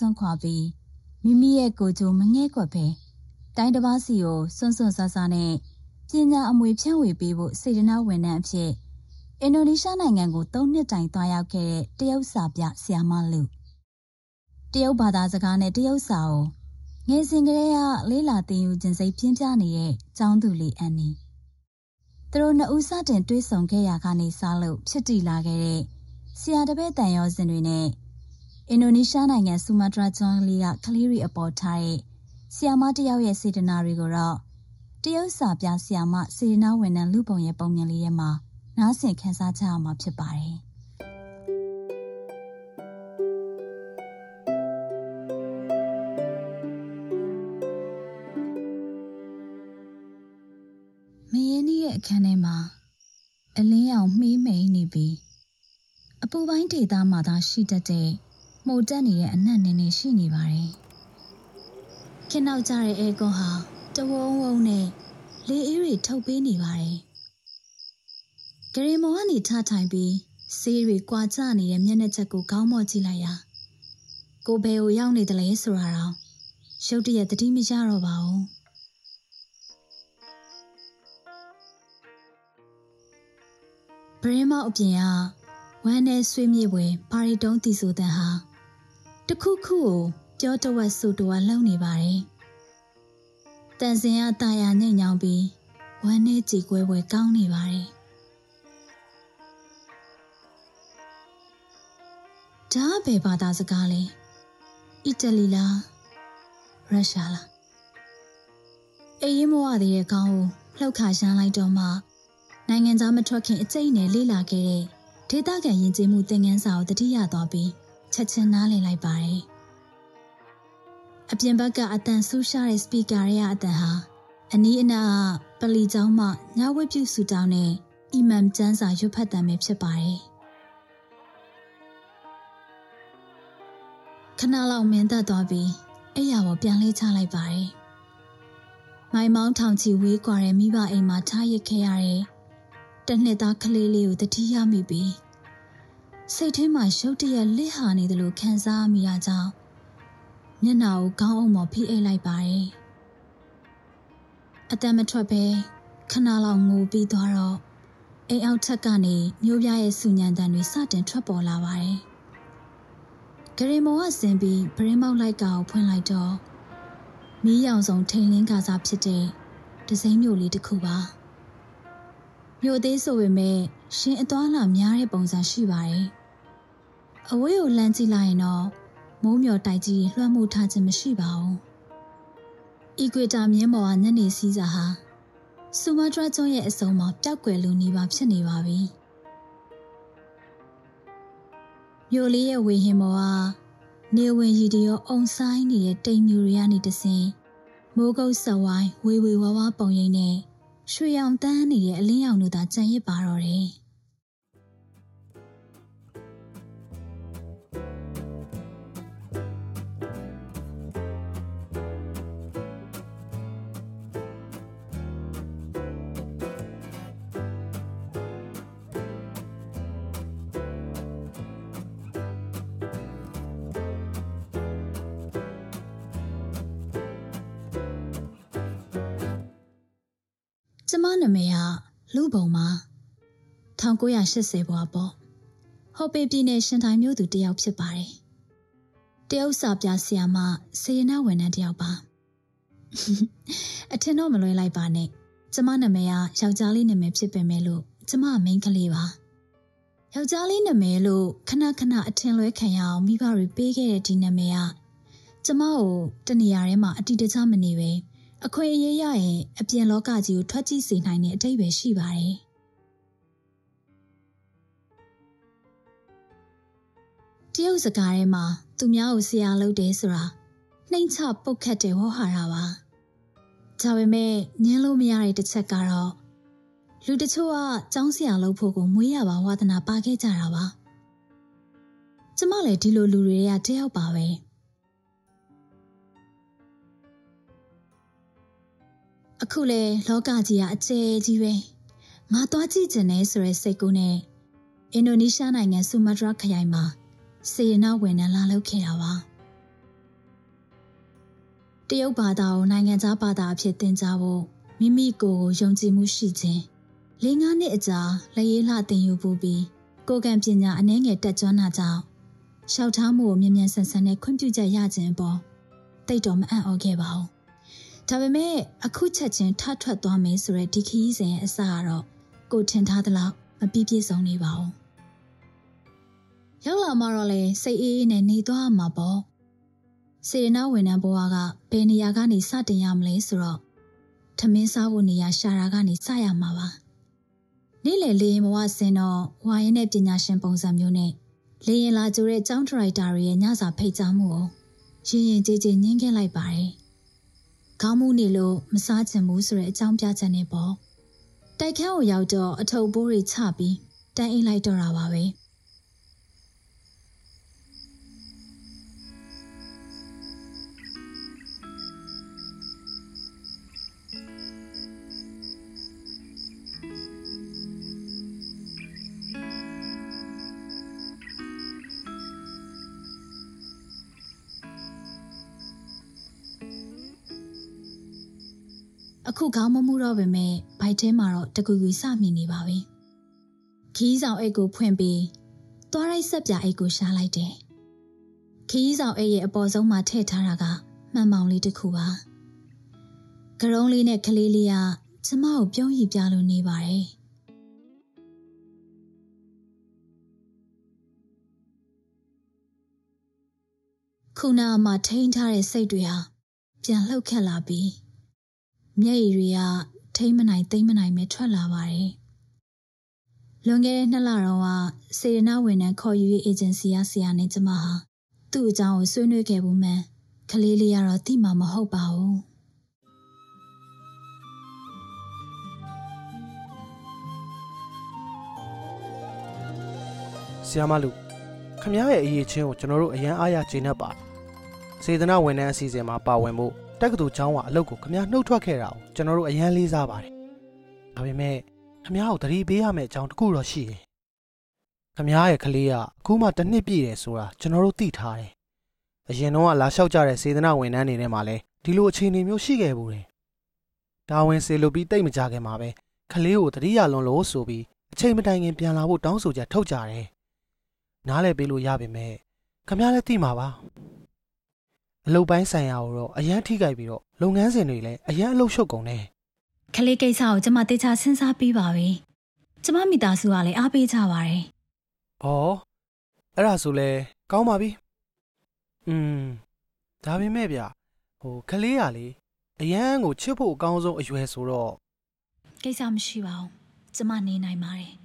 ငွေရက်စာတီးမြေကိုဆွန့်ခွာပြီးမိမိရဲ့ကိုယ်ကျိုးမငဲ့ကွက်ပဲတိုင်းတစ်ပါးစီကိုစွန့်စွန့်ဆဆနဲ့ပညာအမွေဖြန့်ဝေပေးဖို့စေတနာဝန်ထမ်းအဖြစ်အင်ဒိုနီးရှားနိုင်ငံကို၃နှစ်တိုင်သွားရောက်ခဲ့တဲ့တရုတ်စာပြဆရာမလူတရုတ်ဘာသာစကားနဲ့တရုတ်စာကိုငယ်စဉ်ကတည်းကလေးလာသင်ယူခြင်းစိတ်ပြင်းပြနေတဲ့ကျောင်းသူလေးအန်နီသူတို့နှစ်ဦးစတင်တွေ့ဆုံခဲ့ရာကနေစလို့ဖြစ်တည်လာခဲ့တဲ့ဆရာတပည့်တန်ရောစင်တွေနဲ့ အင်ဒိုနီးရှားနိုင်ငံဆူမာတရာကျွန်းလေးကကလေးတွေအပေါ်ထားတဲ့ဆီယာမတယောက်ရဲ့စေတနာတွေကိုတော့တရုတ်စာပြဆီယာမစေတနာဝန်ထမ်းလူပုံရဲ့ပုံမြင်လေးထဲမှာနားဆင်ခန်းစားကြရမှာဖြစ်ပါတယ်။မယင်းရဲ့အခန်းထဲမှာအလင်းရောင်မှေးမိန်နေပြီးအပူပိုင်းဒေသမှာသာရှိတတ်တဲ့ မှုန်တက်နေတဲ့အနက်နည်းနည်းရှိနေပါတယ်။ခင်းနောက်ကြတဲ့အဲကွန်ဟာတဝုံဝုံနဲ့လေအေးတွေထုတ်ပေးနေပါတယ်။ဂရီမောကနေထထိုင်ပြီးဆေးတွေကွာကျနေတဲ့မျက်နှာချက်ကိုခေါင်းမော့ကြည့်လိုက်ရာကိုဘယ်ကိုရောက်နေတယ်လဲဆိုတာတော့ရုတ်တရက်တတိမရတော့ပါဘူး။ဗရင်မောက်အပြင်ကဝမ်းနဲ့ဆွေးမြေ့ပွဲပါရီတုံးတီဆိုတဲ့ဟာ တခုခုကိုပြောတဝက်ဆိုတဝက်လှုပ်နေပါတယ်။တန်စင်ကတာယာညံ့ညောင်းပြီးဝမ်းနဲ့ကြည်ကွဲပွဲကောင်းနေပါတယ်။ဒါဘယ်ဘာသာစကားလဲ။အီတလီလား။ရုရှားလား။အေးရင်မဝသေးတဲ့ခေါင်းကိုလှုပ်ခါရှမ်းလိုက်တော့မှနိုင်ငံသားမထွက်ခင်အကျိတ်နဲ့လေ့လာခဲ့တဲ့ဒေသခံယဉ်ကျေးမှုသင်ခန်းစာကိုတတိယသွားပြီး ချက်ချင်းနားလည်လိုက်ပါတယ်။အပြင်ဘက်ကအတန်ဆူးရှားတဲ့စပီကာရဲ့အတန်ဟာအနီးအနားပလီကျောင်းမှညဝတ်ပြုဆူတောင်းတဲ့အီမမ်ကျမ်းစာရွတ်ဖတ်တမ်းပဲဖြစ်ပါတယ်။ခဏလောက်မင်းသက်သွားပြီးအဲ့ရပေါ်ပြန်လေးချလိုက်ပါတယ်။မိုင်မောင်းထောင်ချီဝေးကွာတဲ့မိဘအိမ်မှာထားရစ်ခဲ့ရတဲ့တနှစ်သားကလေးလေးကိုတတိယမိပြီး စိတ်ထဲမှာရုတ်တရက်လစ်ဟာနေတယ်လို့ခံစားမိရကြောင်းမျက်နှာကိုခေါင်းအုံပေါ်ဖိအိတ်လိုက်ပါတယ်အတမ်းမထွက်ပဲခဏလောက်ငိုပြီးသွားတော့အိမ်အောက်ထက်ကနေမျိုးပြရဲ့စူညံတန်တွေစတင်ထွက်ပေါ်လာပါတယ်ဂရီမောကဆင်ပြီးဗရင်မောက်လိုက်ကောင်ဖွင့်လိုက်တော့မီးရောင်စုံထိန်လင်းကားစားဖြစ်တဲ့ဒစိမ့်မျိုးလေးတစ်ခုပါမြို့သေးဆိုပေမဲ့ရှင်အသွားလာများတဲ့ပုံစံရှိပါတယ် အဝေးကိုလှမ်းကြည့်လိုက်ရင်တော့မိုးမျောတိုက်ကြီးလွှမ်းမိုးထားခြင်းမရှိပါဘူး။အီကွေတာမြင်းပေါ်ကညနေစည်းစာဟာဆူမာတရာကျွန်းရဲ့အစုံမှာပျောက်ကွယ်လူနေပါဖြစ်နေပါပြီ။မြို့လေးရဲ့ဝေဟင်ပေါ်ကနေဝင်ရီတရောအုံဆိုင်နေတဲ့တိမ်မြူတွေကနေတဆင်မိုးကုတ်ဆဝိုင်းဝေဝေဝါဝါပုံရိပ်နဲ့ရွှေရောင်တန်းနေတဲ့အလင်းရောင်တို့သာကြံရစ်ပါတော့တယ်။ ကျမနာမည်ကလူပုံမှာ1980ဘွားပေါ့ဟော်ပေပြည်နယ်ရှင်ထိုင်မြို့သူတယောက်ဖြစ်ပါတယ်တရုတ်စာပြဆရာမစေရနာဝန်ထမ်းတယောက်ပါအထင်တော့မလွဲလိုက်ပါနဲ့ကျမနာမည်ကယောက်ျားလေးနာမည်ဖြစ်ပေမဲ့လို့ကျမမိန်းကလေးပါယောက်ျားလေးနာမည်လို့ခဏခဏအထင်လွဲခံရအောင်မိဘတွေပေးခဲ့တဲ့ဒီနာမည်ကကျမကိုတနေရာထဲမှာအတိတကျမနေပဲ အခွင့်အရေးရရင်အပြင်လောကကြီးကိုထွက်ကြည့်စေနိုင်တဲ့အတိတ်ပဲရှိပါတယ်တရုတ်စကားထဲမှာသူများကိုဆရာလုပ်တယ်ဆိုတာနှိမ့်ချပုတ်ခတ်တဲ့ဝေါ်ဟာတာပါဒါပေမဲ့ညင်းလို့မရတဲ့တစ်ချက်ကတော့လူတချို့ကကျောင်းဆရာလုပ်ဖို့ကိုမွေးရပါဝါသနာပါခဲ့ကြတာပါကျမလည်းဒီလိုလူတွေကတယောက်ပါပဲ။ အခုလေလောကကြီးကအကျယ်ကြီးပဲငါသွားကြည့်ကျင်နေဆိုတဲ့စိတ်ကူးနဲ့အင်ဒိုနီးရှားနိုင်ငံဆူမာတရာခရိုင်မှာ စေရနာဝန်ထမ်းလာလုပ်ခဲ့တာပါတရုတ်ဘာသာကိုနိုင်ငံခြားဘာသာအဖြစ်သင်ကြားဖို့မိမိကိုယ်ကိုယုံကြည်မှုရှိခြင်းလေးငါးနှစ်အကြာလက်ရေးလှသင်ယူပူပြီးကိုယ်ကံပညာအနှဲငယ်တက်ကြွနာကြောင့်ရှောက်ထားမှုကိုမြ мян ဆန်ဆန်နဲ့ခွင့်ပြုချက်ရခြင်းပေါ်တိတ်တော်မအံ့ဩခဲ့ပါဘူး။ ဒါပေမဲ့အခုချက်ချင်းထထွက်သွားမယ်ဆိုတဲ့ဒီခီးစဉ်ရဲ့အစကတော့ကိုထင်ထားသလောက်မပြည့်ပြည့်စုံနေပါဘူး။ရောက်လာမှတော့လေစိတ်အေးအေးနဲ့နေသွားမှာပေါ့။စေရနာဝန်ထမ်းဘဝကဘယ်နေရာကနေစတင်ရမလဲဆိုတော့ထမင်းစားဖို့နေရာရှာတာကနေစရမှာပါ။နေ့လည်လေးရင်ဘဝဆင်းတော့ဝါရင်နဲ့ပညာရှင်ပုံစံမျိုးနဲ့လေရင်လာကြိုတဲ့ကျောင်းဒရိုက်တာတွေရဲ့ညစာဖိတ်ကြားမှုကိုရင်ရင်ကြည်ကြည်ညှင်းခဲ့လိုက်ပါတယ်။ ခေါင်းမှုနေလို့မစားချင်ဘူးဆိုတဲ့အကြောင်းပြချက်နဲ့ပေါ့။တိုက်ခန်းကိုရောက်တော့အထုပ်ပိုးတွေချပြီးတန်းအိတ်လိုက်တော့တာပါပဲ အခုခေါင်းမမှုတော့ပေမဲ့ဘိုက်ထဲမှာတော့တကူကူစမိနေပါပြီခီးဆောင်အိတ်ကိုဖွင့်ပြီးသွားလိုက်ဆက်ပြအိတ်ကိုရှားလိုက်တယ်ခီးဆောင်အိတ်ရဲ့အပေါ်ဆုံးမှာထည့်ထားတာကမှန်မောင်လေးတစ်ခုပါကရုံးလေးနဲ့ကလေးလေးကကျမကိုပြုံးရည်ပြလို့နေပါတယ်ခုနမှထိန်းထားတဲ့စိတ်တွေဟာပြန်လှုပ်ခတ်လာပြီး မျက်ရည်တွေကထိမ့်မနိုင်သိမ့်မနိုင်ပဲထွက်လာပါတယ်။လွန်ခဲ့တဲ့နှစ်လတော့ကစေရနာဝန်ထမ်းခေါ်ယူရေးအေဂျင်စီကဆရာနဲ့ကျမဟာသူ့အကြောင်းကိုဆွေးနွေးခဲ့ဘူးမှန်ကလေးလေးကတော့သိမှာမဟုတ်ပါဘူး။ဆီယမလူခမရဲ့အရေးချင်းကိုကျွန်တော်တို့အရန်အားရကျေနပ်ပါစေတနာဝန်ထမ်းအစီအစဉ်မှာပါဝင်ဖို့ တက္ကသိုလ်ကျောင်းကအလုပ်ကိုခမနှုတ်ထွက်ခဲ့တာကိုကျွန်တော်တို့အရန်လေးစားပါတယ်။ဒါပေမဲ့ခမကိုတတိပေးရမယ့်အကြောင်းတစ်ခုတော့ရှိတယ်။ခမရဲ့ကလေးကအခုမှတစ်နှစ်ပြည့်တယ်ဆိုတာကျွန်တော်တို့သိထားတယ်။အရင်တော့ကလာလျှောက်ကြတဲ့စေတနာဝန်ထမ်းတွေနဲ့မှလည်းဒီလိုအခြေအနေမျိုးရှိခဲ့ဘူးတယ်။ဒါဝင်စေလို့ပြီးတိတ်မကြခင်မှာပဲကလေးကိုတတိယလွန်လို့ဆိုပြီးအချိန်မတိုင်ခင်ပြန်လာဖို့တောင်းဆိုချက်ထုတ်ကြတယ်။နားလဲပေးလို့ရပါပဲ။ခမလည်းသိမှာပါ။ အလုပ်ပိုင်းဆိုင်ရာကိုတော့အရန်ထိခိုက်ပြီးတော့လုပ်ငန်းစဉ်တွေလည်းအရန်အလုပ်ရှုပ်ကုန်တယ်။ကလေးကိစ္စကိုကျမတေချာစဉ်းစားပြီးပါပြီ။ကျမမိသားစုကလည်းအားပေးကြပါတယ်။ဩအဲ့ဒါဆိုလဲကောင်းပါပြီ။อืมဒါပေမဲ့ဗျဟိုကလေးကလေအရန်ကိုချစ်ဖို့အကောင်းဆုံးအရွယ်ဆိုတော့ကိစ္စမရှိပါဘူး။ကျမနေနိုင်ပါတယ်။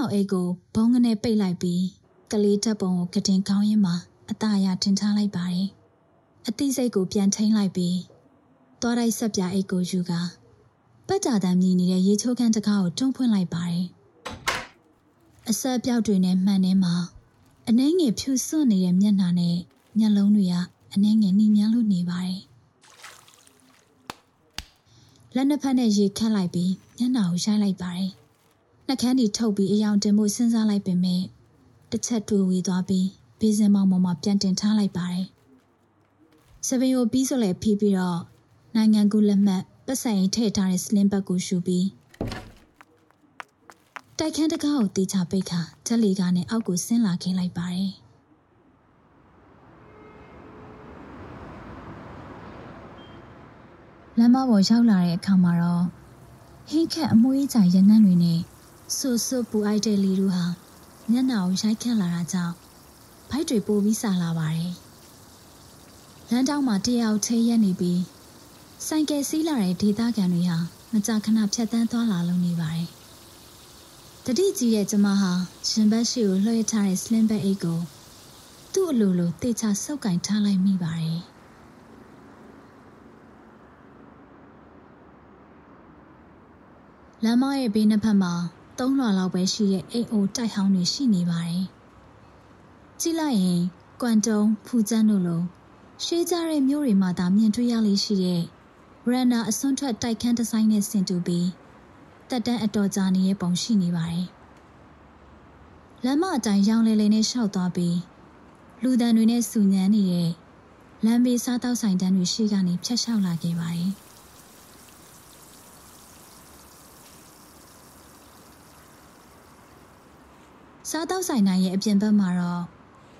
ဆောင်အိတ်ကိုဘုံကနေပိတ်လိုက်ပြီးကလေးတက်ပုံကိုကတင်ကောင်းရင်မှာအตาရတင်ထားလိုက်ပါတယ်။အသိစိတ်ကိုပြန်ထိန်လိုက်ပြီးသွားတိုက်ဆက်ပြအိတ်ကိုယူကာပတ်ကြတမ်းမြည်နေတဲ့ရေချိုးခန်းတကားကိုတွန်းဖွင့်လိုက်ပါတယ်။အဆက်ပြောက်တွေနဲ့မှန်နေမှာအနှဲငယ်ဖြူစွန့်နေတဲ့မျက်နှာနဲ့မျက်လုံးတွေကအနှဲငယ်နှီးမြန်းလို့နေပါတယ်။လက်နှစ်ဖက်နဲ့ရေခတ်လိုက်ပြီးမျက်နှာကိုရိုက်လိုက်ပါတယ် နှကန်းတီထုတ်ပြီးအယောင်တင်မှုစဉ်းစားလိုက်ပေမဲ့တစ်ချက်တူဝေသွားပြီးဘေးစင်မောင်ပေါ်မှာပြန်တင်ထားလိုက်ပါတယ်။စပင်ကိုပြီးဆိုလဲဖီးပြီးတော့နိုင်ငံကူလက်မှတ်ပတ်စံရင်ထည့်ထားတဲ့စလင်းဘက်ကိုရှူပြီးတိုက်ခန်းတကားကိုတေချပိတ်ခါတက်လီကားနဲ့အောက်ကိုဆင်းလာခင်းလိုက်ပါတယ်။လမ်းမပေါ်ရောက်လာတဲ့အခါမှာတော့ဟင်းခက်အမွှေးကြရနန်းတွေနဲ့ ဆူဆူပူအိုက်တဲ့လီတို့ဟာမျက်နှာကိုရိုက်ခတ်လာတာကြောင့်ဖိုက်တွေပိုပြီးဆာလာပါတယ်။လမ်းတောင်းမှာတယောက်ချေးရက်နေပြီးဆိုင်ကယ်စီးလာတဲ့ဒေသခံတွေဟာမကြာခဏဖြတ်တန်းသွားလာလုံးနေပါတယ်။တတိကြီးရဲ့ကျမဟာရှင်ဘက်ရှိကိုလွှဲထားတဲ့ slim bag အိတ်ကိုသူ့အလိုလိုတေချာဆုပ်ကင်ထားလိုက်မိပါတယ်။လမ်းမရဲ့ဘေးနှစ်ဖက်မှာ တသုံးလွှာလောက်ပဲရှိတဲ့အိမ်အိုတိုက်ဟောင်းတွေရှိနေပါတယ်။ကြည့်လိုက်ရင်ကွမ်တုံဖူကျန်းတို့လိုရှေးကြတဲ့မြို့တွေမှာသာမြင်တွေ့ရလေရှိတဲ့ရန်နာအစွန်းထွက်တိုက်ခန်းဒီဇိုင်းနဲ့ဆင်တူပြီးတက်တန်းအတော်ကြာနေတဲ့ပုံရှိနေပါတယ်။လမ်းမအတိုင်းရောင်လေလေနဲ့ရှောက်သွားပြီးလူတန်တွေနဲ့စူညမ်းနေတဲ့လမ်းဘေးစားတောက်ဆိုင်တန်းတွေရှေ့ကနေဖြတ်လျှောက်လာခဲ့ပါတယ်။ စားတောက်ဆိုင်နိုင်ရဲ့အပြင်ဘက်မှာတော့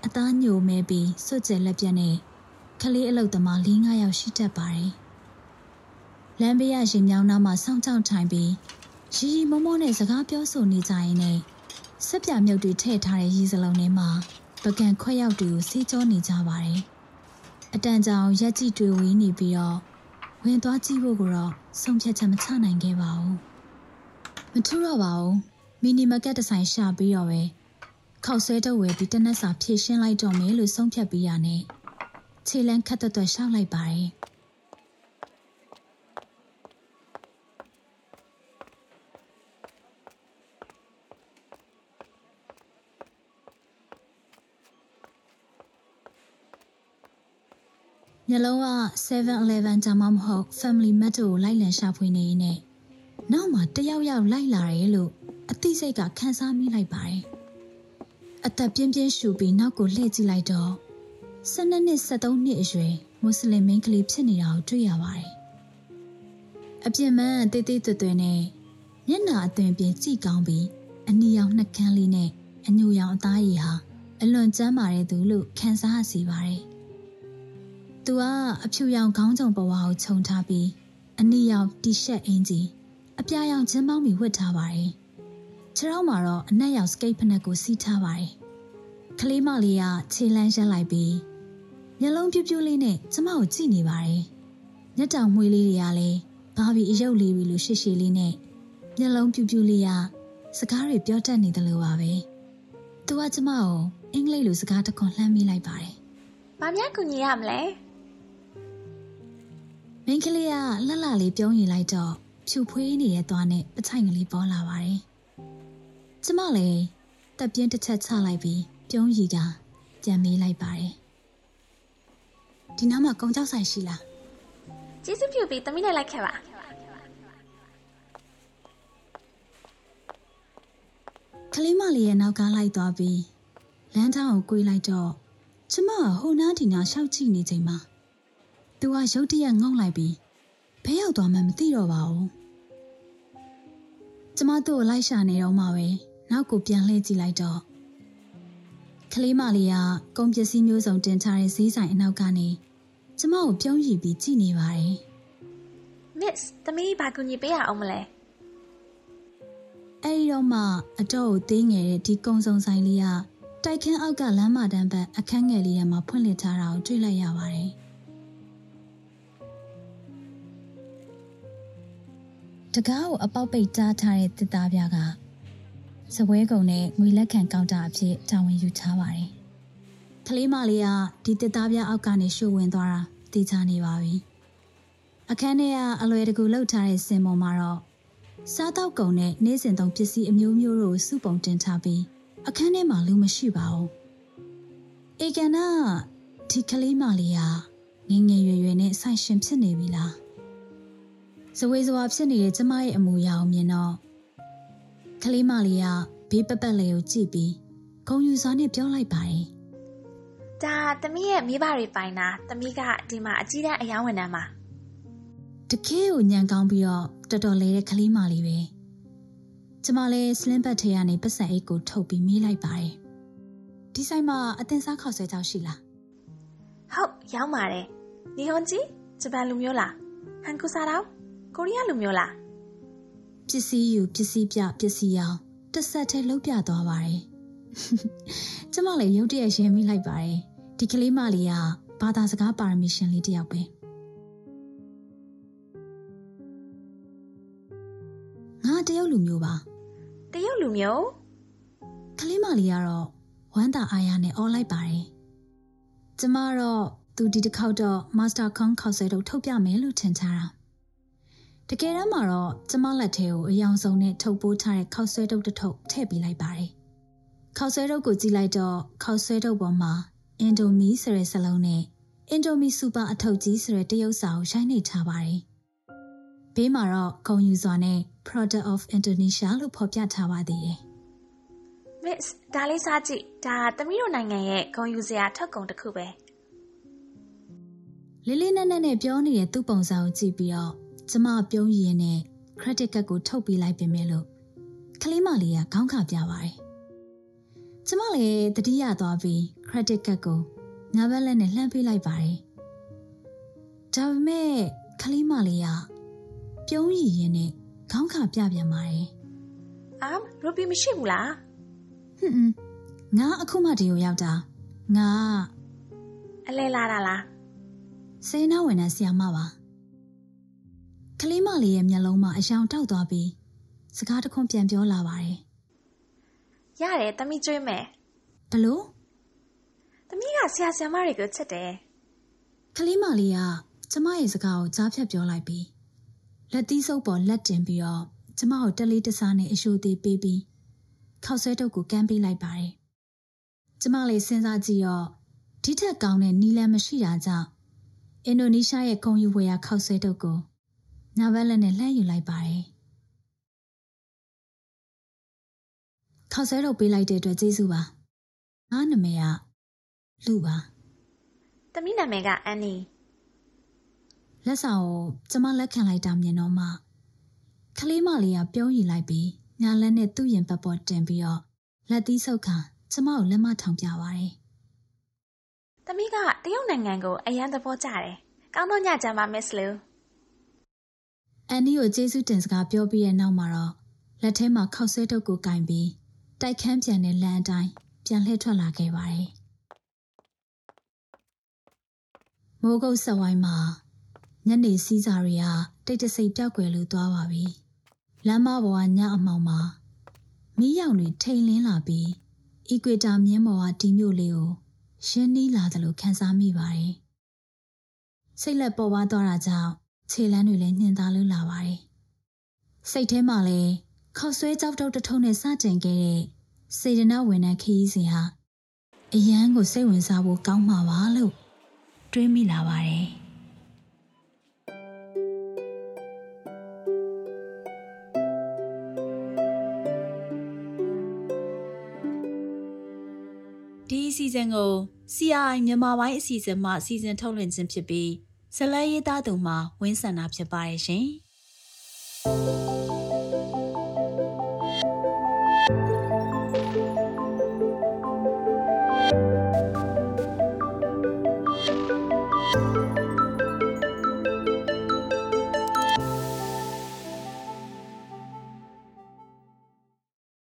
အသားညိုမဲပြီးစွတ်ကျက်လက်ပြက်နဲ့ကလေးအလုတ်သမား၄၅ယောက်ရှိတတ်ပါတယ်။လမ်းဘေးရရင်မြောင်းနားမှာစောင့်ကြောက်ထိုင်ပြီးရီရီမောမောနဲ့စကားပြောဆိုနေကြရင်နဲ့ဆက်ပြမြုပ်တွေထည့်ထားတဲ့ရီစလုံးထဲမှာပကံခွက်ရောက်တွေကိုစေးကြောနေကြပါတယ်။အတန်ကြောင်ရက်ကြည့်တွေဝေးနေပြီးတော့ဝင်သွားကြည့်ဖို့ကတော့ဆုံးဖြတ်ချက်မချနိုင်ခဲ့ပါဘူး။မထူတော့ပါဘူး။မီနီမာကတ်တစ်ဆိုင်ရှာပြီးတော့ပဲ ခောက်ဆွဲတော့ဝယ်ပြီးတနက်စာဖြည့်ရှင်းလိုက်တော့မယ်လို့ဆုံးဖြတ်ပြီးရနဲ့ခြေလန်းခတ်သွက်ရှောက်လိုက်ပါတယ်။ညလုံးက7-11ဒါမှမဟုတ် Family Mart ကိုလိုက်လံရှာဖွေနေရင်နောက်မှတယောက်ယောက်လိုက်လာတယ်လို့အသိစိတ်ကခန်းစားမိလိုက်ပါတယ်။ အသက်ပြင်းပြင်းရှူပြီးနောက်ကိုလှည့်ကြည့်လိုက်တော့12နှစ်73နှစ်အရွယ်မွတ်စလင်မင်းကလေးဖြစ်နေတာကိုတွေ့ရပါတယ်။အပြင်းမှန်တေးသေးသွဲ့သွဲ့နဲ့မျက်နှာအသွင်ပြင်ကြည့်ကောင်းပြီးအနီရောင်နှကန်းလေးနဲ့အညူရောင်အသားရည်ဟာအလွန်ကျန်းမာတဲ့သူလို့ခံစားရစီပါတယ်။သူကအဖြူရောင်ခေါင်းကြုံပဝါကိုခြုံထားပြီးအနီရောင်တီရှပ်အင်ဂျီအပြာရောင်ချင်းပေါင်းပြီးဝတ်ထားပါတယ်။ ခြေထောက်မှာတော့အနက်ရောင်စကိတ်ဖနက်ကိုစီးထားပါတယ်။ကလေးမလေးကခြေလန်းရက်လိုက်ပြီးမျက်လုံးပြူးပြူးလေးနဲ့ကျမကိုကြည့်နေပါတယ်။မျက်တောင်မွေးလေးတွေကလည်းဘာဘီအယုတ်လေးပြီလို့ရှေ့ရှေ့လေးနဲ့မျက်လုံးပြူးပြူးလေးကစကားတွေပြောတတ်နေတယ်လို့ပါပဲ။သူကကျမကိုအင်္ဂလိပ်လိုစကားတခွန်လှမ်းမိလိုက်ပါတယ်။ဘာများကူညီရမလဲ။မင်းကလေးကလှလှလေးပြုံးရင်လိုက်တော့ဖြူဖွေးနေတဲ့သွားနဲ့ပချိုင်ကလေးပေါ်လာပါတယ်။ ကျမလည်းတက်ပြင်းတစ်ချက်ချလိုက်ပြီးပြုံးရီကပြန်မေးလိုက်ပါတယ်။ဒီနားမှာကုံကြောက်ဆိုင်ရှိလား။ကျေးဇူးပြုပြီးသမီးနဲ့လိုက်ခဲ့ပါ။ကလေးမလေးရဲ့နောက်ကားလိုက်သွားပြီးလမ်းထောင်းကို꿰လိုက်တော့ကျမကဟိုနားဒီနားရှောက်ကြည့်နေချိန်မှာသူကရုတ်တရက်ငုံလိုက်ပြီးဘဲရောက်သွားမှမသိတော့ပါဘူးကျမတို့ကိုလိုက်ရှာနေတော့မှပဲ နောက်ကိုပြန်လှည့်ကြည့်လိုက်တော့ကလေးမလေးကကုန်ပစ္စည်းမျိုးစုံတင်ထားတဲ့ဈေးဆိုင်အနောက်ကနေကျမကိုပြုံးရည်ပြီးကြည့်နေပါတယ် Miss သမီးဘာကူညီပေးရအောင်မလဲအဲ့ဒီတော့မှအတော့ကိုသေးငယ်တဲ့ဒီကုံစုံဆိုင်လေးကတိုက်ခန်းအောက်ကလမ်းမတန်းဘက်အခန်းငယ်လေးထဲမှာဖွင့်လှစ်ထားတာကိုတွေ့လိုက်ရပါတယ်တကားကိုအပေါက်ပိတ်ကြားထားတဲ့တစ်သားပြားက စပွဲကုံနဲ့ငွေလက်ခံကောင်တာအဖြစ်တာဝန်ယူထားပါတယ်။ကလေးမလေးကဒီတစ်သားပြားအောက်ကနေရှို့ဝင်သွားတာသိချနေပါပြီ။အခန်းထဲကအလွယ်တကူလှုပ်ထားတဲ့စင်ပေါ်မှာတော့စားတောက်ကုံနဲ့နေ့စဉ်သုံးပစ္စည်းအမျိုးမျိုးတို့စုပုံတင်ထားပြီးအခန်းထဲမှာလူမရှိပါဘူး။အေကန်နာဒီကလေးမလေးကငငယ်ရွယ်ရွယ်နဲ့ဆိုင်ရှင်ဖြစ်နေပြီလား။ဇဝေဇဝါဖြစ်နေတဲ့ကျမရဲ့အမူအရာကိုမြင်တော့ ကလေးမလေးကဘေးပပတ်လေးကိုကြည့်ပြီးဂုံယူစွာနဲ့ပြောလိုက်ပါတယ်။ဒါသမီးရဲ့မိဘတွေပိုင်တာသမီးကဒီမှာအကြီးတန်းအယောင်းဝင်တန်းပါ။တကယ်ကိုညံကောင်းပြီးတော့တော်တော်လေးတဲ့ကလေးမလေးပဲ။ကျမလည်းစလင်းဘတ်ထဲကနေပတ်စံအိတ်ကိုထုတ်ပြီးမေးလိုက်ပါတယ်။ဒီဆိုင်မှာအတင်စားခေါက်ဆွဲကြောက်ရှိလား။ဟုတ်ရောင်းပါတယ်။နီဟွန်ကြီးဂျပန်လူမျိုးလား။ဟန်ကူစားတော့ကိုရီးယားလူမျိုးလား ပစ္စည်းယူပစ္စည်းပြပစ္စည်းရောင်းတစ်ဆက်တည်းလှုပ်ပြသွားပါတယ်ကျမလည်းရုတ်တရက်ရင်မိလိုက်ပါတယ်ဒီကလေးမလေးကဘာသာစကားပါရမီရှင်လေးတယောက်ပဲငါတရုတ်လူမျိုးပါတရုတ်လူမျိုးကလေးမလေးကတော့ဝမ်းသာအားရနဲ့အော်လိုက်ပါတယ်ကျမတော့သူဒီတစ်ခေါက်တော့ Master Kong ခေါက်ဆွဲတော့ထုတ်ပြမယ်လို့ထင်ထားတာ တကယ်တမ်းမှာတော့ကျမလက်ထဲကိုအယောင်ဆုံးနဲ့ထုတ်ပိုးထားတဲ့ခောက်ဆွဲတုပ်တစ်ထုပ်ထည့်ပေးလိုက်ပါတယ်ခောက်ဆွဲတုပ်ကိုကြည့်လိုက်တော့ခောက်ဆွဲတုပ်ပေါ်မှာအင်ဒိုမီဆိုတဲ့စလုံးနဲ့အင်ဒိုမီစူပါအထုပ်ကြီးဆိုတဲ့တရုပ်စာကိုရိုက်နှိပ်ထားပါတယ်ဘေးမှာတော့ဂုံယူစွာနဲ့ Product of Indonesia လို့ဖော်ပြထားပါသေးတယ် Miss ဒါလေးစားကြည့်ဒါသမီးတို့နိုင်ငံရဲ့ဂုံယူစရာထွက်ကုန်တစ်ခုပဲလေးလေးနက်နက်နဲ့ပြောနေတဲ့သူ့ပုံစံကိုကြည့်ပြီးတော့ ကျမပြုံးရည်နဲ့ credit card ကိုထုတ်ပေးလိုက်ပြင်မဲ့လို့ကလေးမလေးကခေါင်းခါပြပါတယ်။ကျမလည်းတတိယသွားပြီး credit card ကိုညာဘက်လက်နဲ့လှမ်းပေးလိုက်ပါတယ်။ဒါပေမဲ့ကလေးမလေးကပြုံးရည်ရင်နဲ့ခေါင်းခါပြပြန်ပါတယ်အမ်ရူပီမရှိဘူးလား။ဟွန်းဟွန်းငါအခုမှဒီကိုရောက်တာငါအလဲလာတာလားစေနာဝန်ထမ်းဆရာမပါ ကလေးမလေးရဲ့မျက်လုံးမှာအယောင်တောက်သွားပြီးစကားတခွန်းပြန်ပြောလာပါတယ်ရတယ်သမီးကျွေးမယ်ဘလို့သမီးကဆရာဆရာမတွေကိုချစ်တယ်ကလေးမလေးကကျမရဲ့စကားကိုကြားဖြတ်ပြောလိုက်ပြီးလက်သီးစုပ်ပေါ်လက်တင်ပြီးတော့ကျမကိုတက်လေးတစားနဲ့အရှိုသေးပေးပြီးခောက်ဆွဲတုပ်ကိုကမ်းပေးလိုက်ပါတယ်ကျမလေးစဉ်းစားကြည့်တော့ဒီထက်ကောင်းတဲ့နီလန်မရှိတာကြောင့်အင်ဒိုနီးရှားရဲ့ခုံယူဝယ်ရာခောက်ဆွဲတုပ်ကို ညာဘက်လက်နဲ့လှမ်းယူလိုက်ပါတယ်ခောက်ဆွဲတုပ်ပေးလိုက်တဲ့အတွက်ကျေးဇူးပါငါနာမည်ကလူပါသမီးနာမည်ကအန်နီလက်ဆောင်ကိုကျမလက်ခံလိုက်တာမြင်တော့မှကလေးမလေးကပြုံးရီလိုက်ပြီးညာလက်နဲ့သူ့ရင်ပတ်ပေါ်တင်ပြီးတော့လက်သီးဆုပ်ခါကျမကိုလက်မထောင်ပြပါတယ်သမီးကတရုတ်နိုင်ငံကိုအရန်သဘောကျတယ်ကောင်းတော့ညချမ်းပါမစ္စလူ။ အန်နီကိုကျေးဇူးတင်စကားပြောပြီးတဲ့နောက်မှာတော့လက်ထဲမှာခောက်ဆွဲတုပ်ကိုကင်ပြီးတိုက်ခန်းပြန်တဲ့လမ်းအတိုင်းပြန်လှည့်ထွက်လာခဲ့ပါတယ်။မိုးကုတ်ဆက်ဝိုင်းမှာညနေစည်းစာတွေကတိတ်တဆိတ်ပြောက်ွယ်လို့သွားပါပြီ။လမ်းမပေါ်ကညအမှောင်မှာမီးရောင်တွေထိန်လင်းလာပြီးအီကွေတာမြင်းပေါ်ကဒီမြို့လေးကိုရှင်းနီးလာတယ်လို့ခန်းစားမိပါတယ်။စိတ်လက်ပေါ်ပါသွားတာကြောင့် ခြေလမ်းတွေလည်းညှင်သားလို့လာပါတယ်။စိတ်ထဲမှာလည်းခောက်ဆွဲကြောက်တုတ်တစ်ထုံနဲ့စတင်ခဲ့တဲ့စေတနာဝန်ထမ်းခရီးစဉ်ဟာအရန်ကိုစိတ်ဝင်စားဖို့ကောင်းမှာပါလို့တွေးမိလာပါတယ်။ဒီအစီအစဉ်ကို CRI မြန်မာပိုင်းအစီအစဉ်မှစီစဉ်ထုတ်လွှင့်ခြင်းဖြစ်ပြီး ဇလန်ရေးသားသူမှဝင်းဆန္ဒဖြစ်ပါတယ်ရှင်။